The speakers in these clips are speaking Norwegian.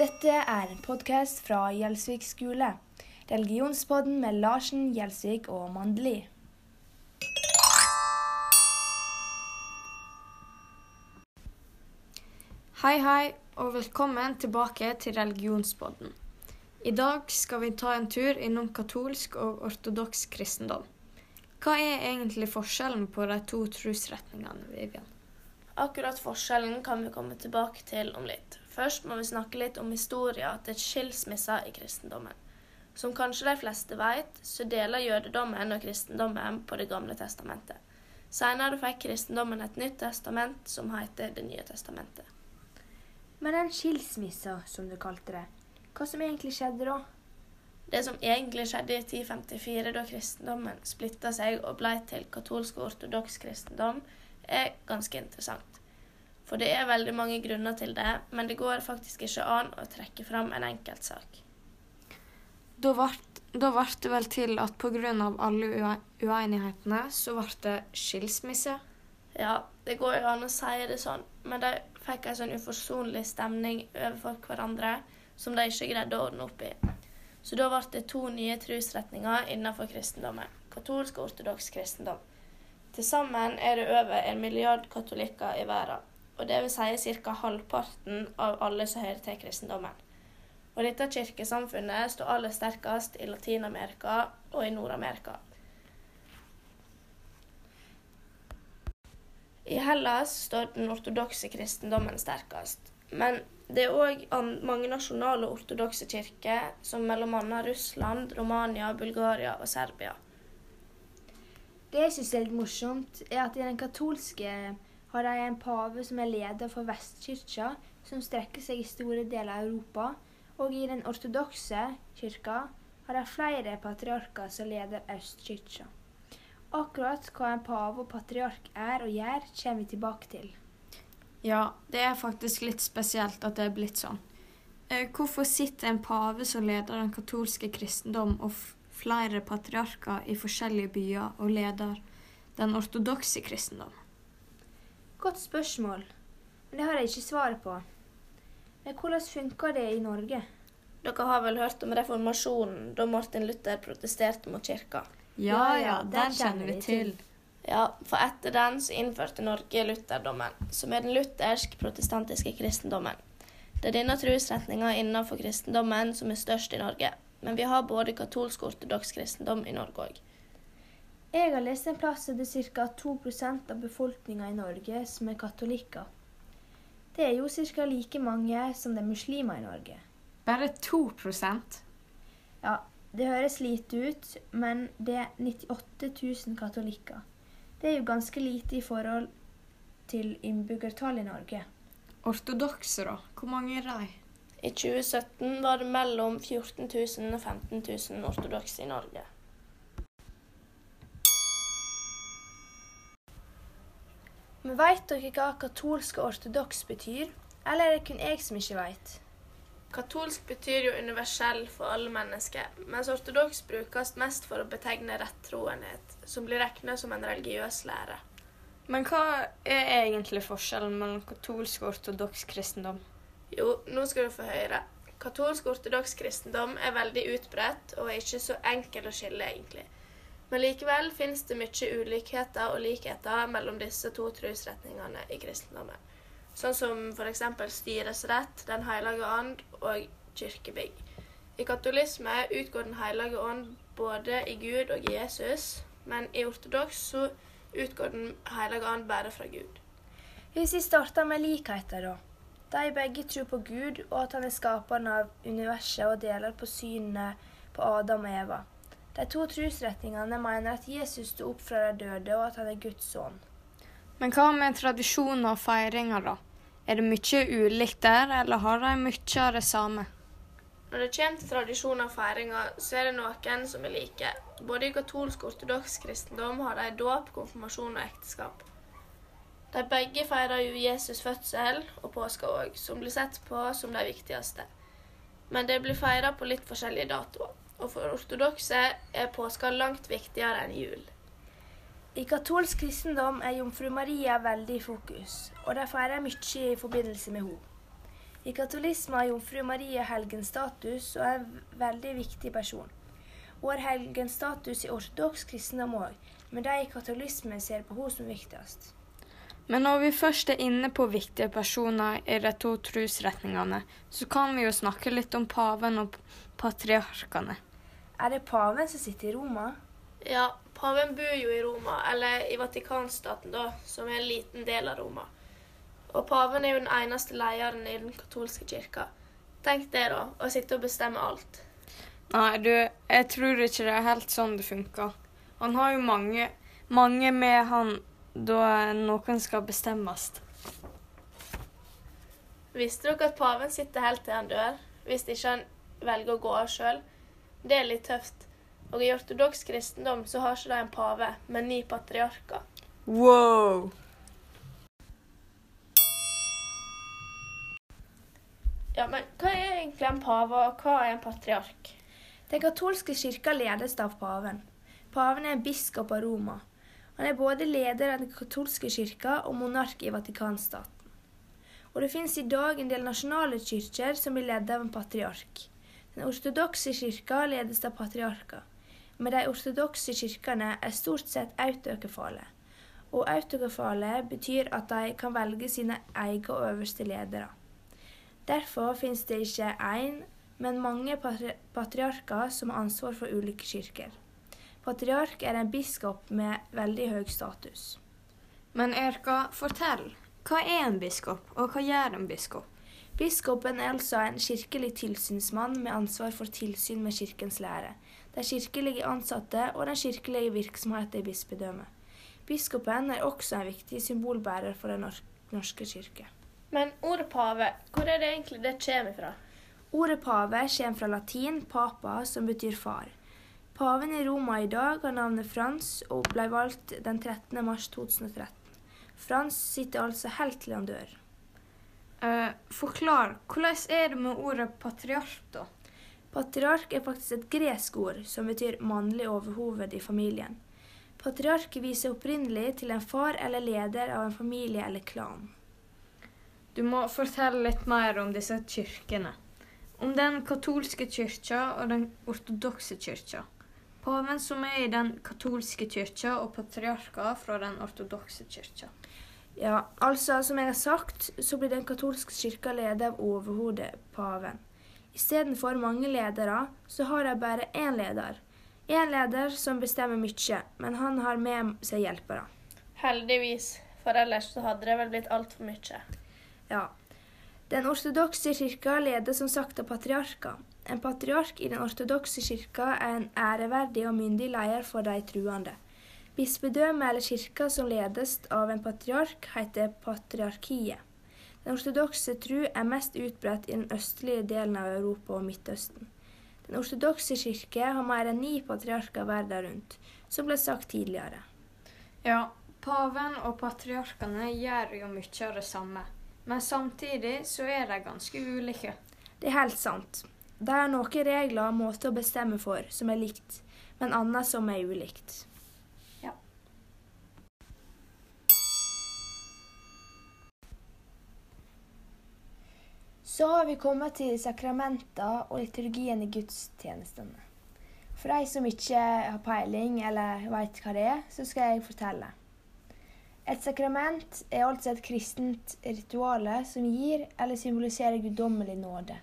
Dette er en podkast fra Gjelsvik skole. Religionspodden med Larsen, Gjelsvik og Mandeli. Hei, hei, og velkommen tilbake til religionspodden. I dag skal vi ta en tur innom katolsk og ortodoks kristendom. Hva er egentlig forskjellen på de to trosretningene, Vivian? Akkurat forskjellen kan vi komme tilbake til om litt. Først må vi snakke litt om historien til skilsmisser i kristendommen. Som kanskje de fleste vet, så deler jødedommen og kristendommen på Det gamle testamentet. Senere fikk kristendommen et nytt testament som heter Det nye testamentet. Men den skilsmissa, som du kalte det, hva som egentlig skjedde da? Det som egentlig skjedde i 1054, da kristendommen splitta seg og ble til katolsk og ortodoks kristendom, er ganske interessant. For det er veldig mange grunner til det, men det går faktisk ikke an å trekke fram en enkeltsak. Da ble det vel til at pga. alle uenighetene, så ble det skilsmisse. Ja, det går jo an å si det sånn, men de fikk en sånn uforsonlig stemning overfor hverandre som de ikke greide å ordne opp i. Så da ble det to nye trosretninger innenfor kristendommen. Katolsk og ortodoks kristendom. Til sammen er det over en milliard katolikker i verden. Og det vil si ca. halvparten av alle som hører til kristendommen. Og dette kirkesamfunnet står aller sterkest i Latin-Amerika og i Nord-Amerika. I Hellas står den ortodokse kristendommen sterkest. Men det er òg mange nasjonale ortodokse kirker, som bl.a. Russland, Romania, Bulgaria og Serbia. Det jeg syns er litt morsomt, er at i den katolske har de en pave som er leder for Vestkirka, som strekker seg i store deler av Europa. Og i den ortodokse kirka har de flere patriarker som leder Østkirka. Akkurat hva en pave og patriark er og gjør, kommer vi tilbake til. Ja, det er faktisk litt spesielt at det er blitt sånn. Eh, Hvorfor sitter en pave som leder den katolske kristendom og flere patriarker i forskjellige byer og leder den ortodokse kristendom? Godt spørsmål, men det har jeg ikke svaret på. Men hvordan funker det i Norge? Dere har vel hørt om reformasjonen, da Martin Luther protesterte mot kirka? Ja, ja, den kjenner vi til. Ja, for etter den så innførte Norge lutherdommen, som er den luthersk-protestantiske kristendommen. Det er denne trosretninga innenfor kristendommen som er størst i Norge, men vi har både katolsk og ortodoks kristendom i Norge òg. Jeg har lest en plass at det er ca. 2% av befolkninga i Norge som er katolikker. Det er jo ca. like mange som det er muslimer i Norge. Bare 2% Ja, det høres lite ut, men det er 98 000 katolikker. Det er jo ganske lite i forhold til innbyggertallet i Norge. Ortodokse, da? Hvor mange er de? I 2017 var det mellom 14 000 og 15 000 ortodokse i Norge. Men veit dere hva katolsk og ortodoks betyr? Eller er det kun jeg som ikke veit? Katolsk betyr jo universell for alle mennesker, mens ortodoks brukes mest for å betegne rettroenhet, som blir regnet som en religiøs lære. Men hva er egentlig forskjellen mellom katolsk og ortodoks kristendom? Jo, nå skal du få høre. Katolsk ortodoks kristendom er veldig utbredt og er ikke så enkel å skille, egentlig. Men likevel finnes det mye ulikheter og likheter mellom disse to trosretningene i kristendommen. Sånn som f.eks. styresrett, Den hellige ånd og kirkebygg. I katolisme utgår Den hellige ånd både i Gud og i Jesus, men i ortodoks så utgår Den hellige ånd bare fra Gud. Hvis vi starter med likheter, da. De begge tror på Gud og at han er skaperen av universet og deler på synet på Adam og Eva. De to trosretningene mener at Jesus sto opp fra de døde, og at han er Guds sønn. Men hva med tradisjoner og feiringer, da? Er det mye ulikt der, eller har de mye av det samme? Når det kommer til tradisjoner og feiringer, så er det noen som er like. Både i katolsk og ortodoks kristendom har de dåp, konfirmasjon og ekteskap. De begge feirer jo Jesus' fødsel og påske òg, som blir sett på som de viktigste. Men det blir feira på litt forskjellige datoer. Og for ortodokse er påska langt viktigere enn jul. I katolsk kristendom er jomfru Maria veldig i fokus, og de feirer mye i forbindelse med henne. I katolisme har jomfru Maria helgens status og er en veldig viktig person. Hun har helgens status i ortodoks kristendom òg, men de i katolisme ser på henne som viktigst. Men når vi først er inne på viktige personer i de to trosretningene, så kan vi jo snakke litt om paven og patriarkene. Er det paven som sitter i Roma? Ja, paven bor jo i Roma, eller i Vatikanstaten, da, som er en liten del av Roma. Og paven er jo den eneste lederen i den katolske kirka. Tenk det, da, å sitte og bestemme alt. Nei, du, jeg tror ikke det er helt sånn det funker. Han har jo mange, mange med han da noen skal bestemmes. Visste dere at paven sitter helt til han dør, hvis ikke han velger å gå av sjøl? Det er litt tøft. Og i ortodoks kristendom så har ikke de en pave, men ni patriarker. Wow! Ja, men hva er egentlig en pave, og hva er en patriark? Den katolske kirka ledes av paven. Paven er en biskop av Roma. Han er både leder av den katolske kirka og monark i Vatikanstaten. Og det finnes i dag en del nasjonale kirker som blir ledet av en patriark. Den ortodokse kirka ledes av patriarker, men de ortodokse kirkene er stort sett autokefale. Og autokefale betyr at de kan velge sine egne øverste ledere. Derfor finnes det ikke én, men mange patri patriarker som har ansvar for ulike kirker. Patriark er en biskop med veldig høy status. Men Erka, fortell. Hva er en biskop, og hva gjør en biskop? Biskopen er altså en kirkelig tilsynsmann med ansvar for tilsyn med kirkens lære, de kirkelige ansatte og den kirkelige virksomheten i bispedømmet. Biskopen er også en viktig symbolbærer for Den norske kirke. Men ordet pave, hvor er det egentlig det kommer fra? Ordet pave kommer fra latin papa, som betyr far. Paven i Roma i dag har navnet Frans og ble valgt den 13. mars 2013. Frans sitter altså helt til han dør. Uh, forklar, hvordan er det med ordet patriark, da? Patriark er faktisk et gresk ord som betyr mannlig overhoved i familien. Patriark viser opprinnelig til en far eller leder av en familie eller klan. Du må fortelle litt mer om disse kirkene. Om den katolske kirka og den ortodokse kirka. Paven som er i den katolske kirka, og patriarker fra den ortodokse kirka. Ja, altså, som jeg har sagt, så blir den katolske kirka ledet av overhodet paven. Istedenfor mange ledere, så har de bare én leder. Én leder som bestemmer mye, men han har med seg hjelpere. Heldigvis, for ellers så hadde det vel blitt altfor mye. Ja. Den ortodokse kirka ledes som sagt av patriarker. En patriark i den ortodokse kirka er en æreverdig og myndig leder for de truende. Bispedømmet eller kirka som ledes av en patriark, heter patriarkiet. Den ortodokse tru er mest utbredt i den østlige delen av Europa og Midtøsten. Den ortodokse kirke har mer enn ni patriarker verden rundt, som ble sagt tidligere. Ja, paven og patriarkene gjør jo mye av det samme, men samtidig så er de ganske ulike. Det er helt sant. De har noen regler og måter å bestemme for som er likt, men annet som er ulikt. Så har vi kommet til sakramenter og liturgien i gudstjenestene. For de som ikke har peiling eller veit hva det er, så skal jeg fortelle. Et sakrament er altså et kristent rituale som gir eller symboliserer guddommelig nåde.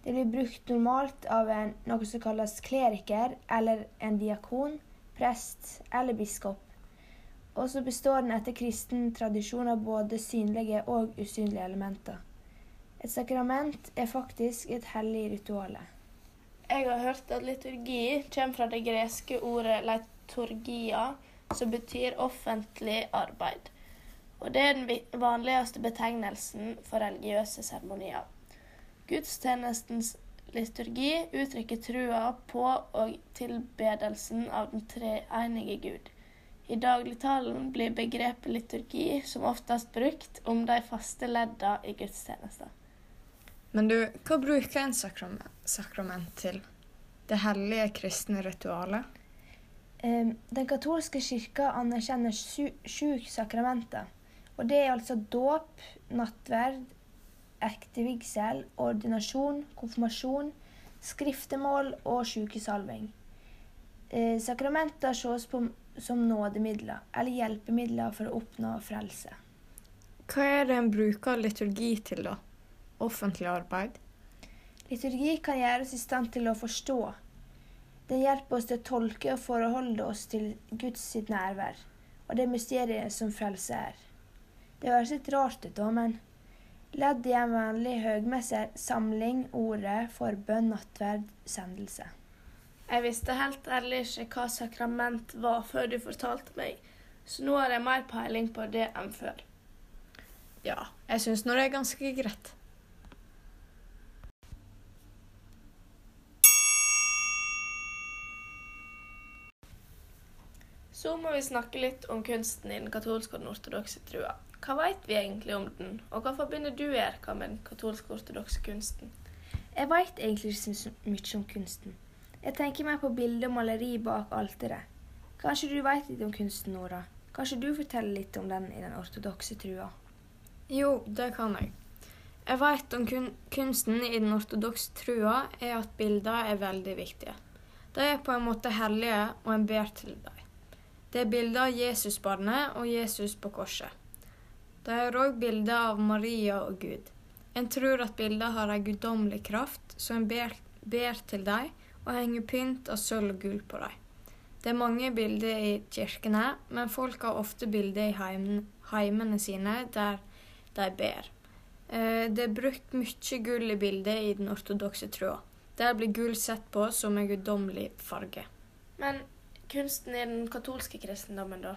Det blir brukt normalt av en, noe som kalles kleriker eller en diakon, prest eller biskop. Og så består den etter kristen tradisjon av både synlige og usynlige elementer. Et sakrament er faktisk et hellig rituale. Jeg har hørt at liturgi kommer fra det greske ordet liturgia, som betyr offentlig arbeid. Og det er den vanligste betegnelsen for religiøse seremonier. Gudstjenestens liturgi uttrykker trua på og tilbedelsen av den treenige Gud. I dagligtalen blir begrepet liturgi som oftest brukt om de faste ledda i gudstjenester. Men du, hva bruker en sakrament, sakrament til? Det hellige kristne ritualet? Den katolske kirka anerkjenner sju sakramenter. Og det er altså dåp, nattverd ekte vigsel, ordinasjon, konfirmasjon, skriftemål og sykesalving. Eh, sakramenter ses på som nådemidler eller hjelpemidler for å oppnå frelse. Hva er det en bruker liturgi til, da? Offentlig arbeid? Liturgi kan gjøre oss i stand til å forstå. Den hjelper oss til å tolke og forholde oss til Guds sitt nærvær og det mysteriet som frelse er. Det høres litt rart ut, da, men ledd i en vanlig høgmesse er samling, ordet, forbønn, nattverd, sendelse. Jeg visste helt ærlig ikke hva sakrament var før du fortalte meg, så nå har jeg mer peiling på det enn før. Ja, jeg syns nå det er ganske greit. Så må vi snakke litt om kunsten i den katolske og den ortodokse trua. Hva veit vi egentlig om den, og hva forbinder du Erika med den katolske ortodokse kunsten? Jeg veit egentlig ikke så mye om kunsten. Jeg tenker mer på bilder og maleri bak alteret. Kanskje du veit litt om kunsten, Nora? Kanskje du forteller litt om den i den ortodokse trua? Jo, det kan jeg. Jeg veit om kun kunsten i den ortodokse trua er at bilder er veldig viktige. De er på en måte hellige, og en ber til dem. Det er bilder av Jesusbarnet og Jesus på korset. Det er òg bilder av Maria og Gud. En tror at bilder har en guddommelig kraft, så en ber, ber til dem og henger pynt av sølv og gull på dem. Det er mange bilder i kirkene, men folk har ofte bilder i heimen, heimene sine der de ber. Eh, det er brukt mye gull i bildet i den ortodokse trua. Der blir gull sett på som en guddommelig farge. Men kunsten i den katolske kristendommen, da?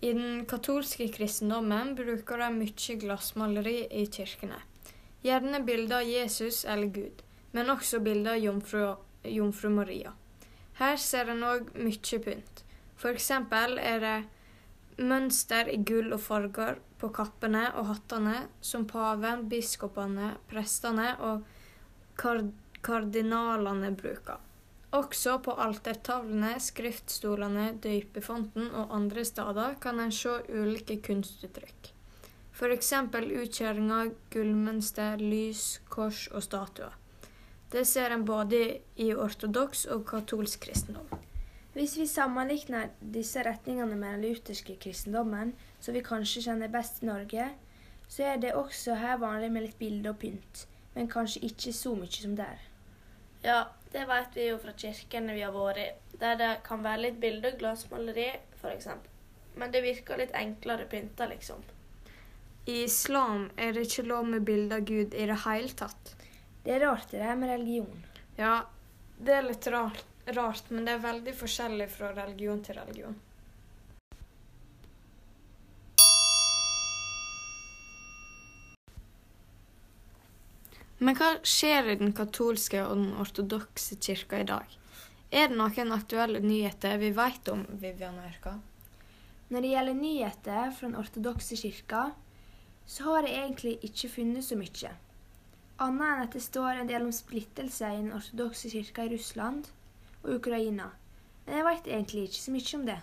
I den katolske kristendommen bruker de mye glassmaleri i kirkene. Gjerne bilder av Jesus eller Gud, men også bilder av jomfru, jomfru Maria. Her ser en òg mye pynt. Eksempel er det mønster i gull og farger på kappene og hattene som paven, biskopene, prestene og kard kardinalene bruker. Også på altertavlene, skriftstolene, døypefonten og andre steder kan en se ulike kunstuttrykk. F.eks. utkjøringer, gullmønster, lys, kors og statuer. Det ser en både i ortodoks og katolsk kristendom. Hvis vi sammenligner disse retningene med den lutherske kristendommen, som vi kanskje kjenner best i Norge, så er det også her vanlig med litt bilde og pynt, men kanskje ikke så mye som der. Ja, det vet vi jo fra kirkene vi har vært i, der det kan være litt bilde- og glassmaleri, f.eks. Men det virker litt enklere pynta, liksom. I islam er det ikke lov med bilde av Gud i det hele tatt. Det er rart det er med religion. Ja, det er litt rart, rart, men det er veldig forskjellig fra religion til religion. Men hva skjer i den katolske og den ortodokse kirka i dag? Er det noen aktuelle nyheter vi vet om, Vivian Ørka? Erka? Når det gjelder nyheter fra den ortodokse kirka, så har jeg egentlig ikke funnet så mye. Annet enn at det står en del om splittelse i den ortodokse kirka i Russland og Ukraina. Men jeg vet egentlig ikke så mye om det.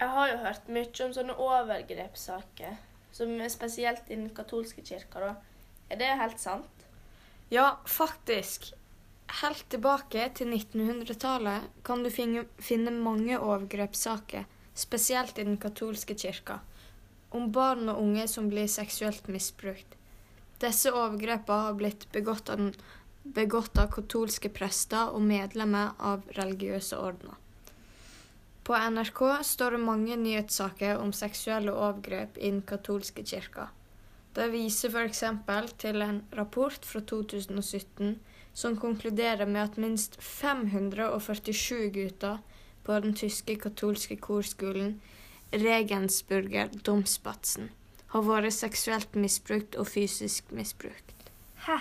Jeg har jo hørt mye om sånne overgrepssaker, som er spesielt i den katolske kirka. da. Er det helt sant? Ja, faktisk. Helt tilbake til 1900-tallet kan du finne, mange overgrepssaker, spesielt i den katolske kirka, om barn og unge som blir seksuelt misbrukt. Disse overgrepene har blitt begått av, begått av katolske prester og medlemmer av religiøse ordener. På NRK står det mange nyhetssaker om seksuelle overgrep i den katolske kirka. Det viser f.eks. til en rapport fra 2017 som konkluderer med at minst 547 gutter på den tyske katolske korskolen Regensburger Domsbatzen har vært seksuelt misbrukt og fysisk misbrukt. Hæ?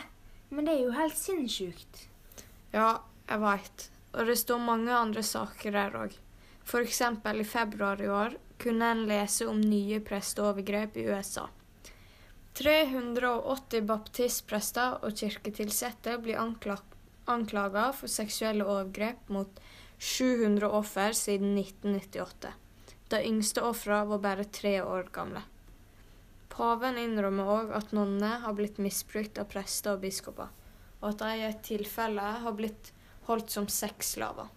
Men det er jo helt sinnssykt. Ja, jeg veit. Og det står mange andre saker der òg. F.eks. i februar i år kunne en lese om nye presteovergrep i USA. 380 baptistprester og kirketilsatte blir anklaga for seksuelle overgrep mot 700 offer siden 1998. De yngste ofrene var bare tre år gamle. Paven innrømmer òg at nonner har blitt misbrukt av prester og biskoper, og at de i et tilfelle har blitt holdt som sexslaver.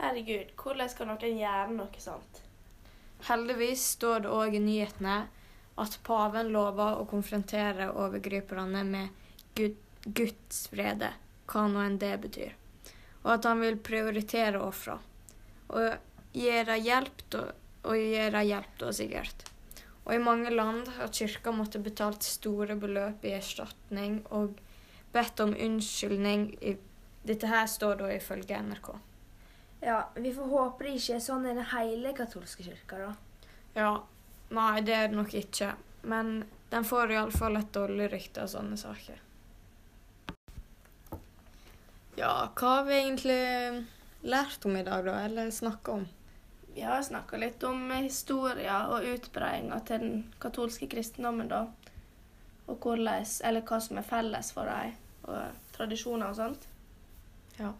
Herregud, hvordan skal noen gjøre noe sånt? Heldigvis står det òg i nyhetene at paven lover å konfrontere overgriperne med Gud, Guds vrede, hva nå enn det betyr, og at han vil prioritere ofra. Og dem hjelp, og gjøre hjelp da, sikkert. Og i mange land har kirka måttet betalt store beløp i erstatning og bedt om unnskyldning. I, dette her står da ifølge NRK. Ja, Vi får håpe det ikke er sånn i den hele katolske kirka, da. Ja, nei, det er det nok ikke. Men den får iallfall et dårlig rykte av sånne saker. Ja, hva har vi egentlig lært om i dag, da? Eller snakka om? Vi har snakka litt om historia og utbredinga til den katolske kristendommen, da. Og hvordan, eller hva som er felles for dem, og tradisjoner og sånt. Ja.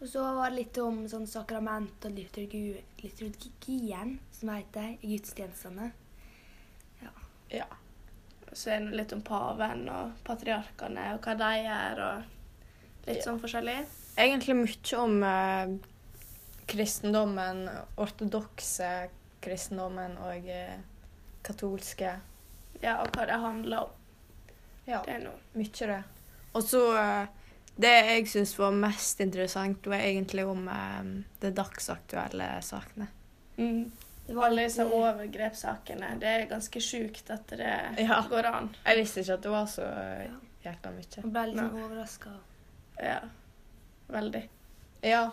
Og så var det litt om sånn sakrament og liturgi, liturgien, som heter, i gudstjenestene. Ja. Så er det litt om paven og patriarkene og hva de gjør, og litt Ja. sånn forskjellig. Egentlig mye om eh, kristendommen, ortodokse kristendommen og eh, katolske. Ja, og hva det handler om. Ja, Det er noe. mye det. Og så eh, Det jeg syns var mest interessant, var egentlig om eh, de dagsaktuelle sakene. Var Alle disse eh, overgrepssakene. Det er ganske sjukt at det Ja. går an. Jeg visste ikke at det var så eh, Ja. jækla mye. Man ble litt liksom Nei. overraska. Ja. Veldig. Ja.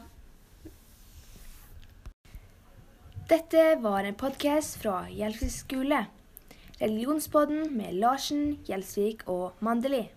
Dette var en podkast fra Gjelsvik skole. Religionspodden med Larsen, Gjelsvik og Mandeli.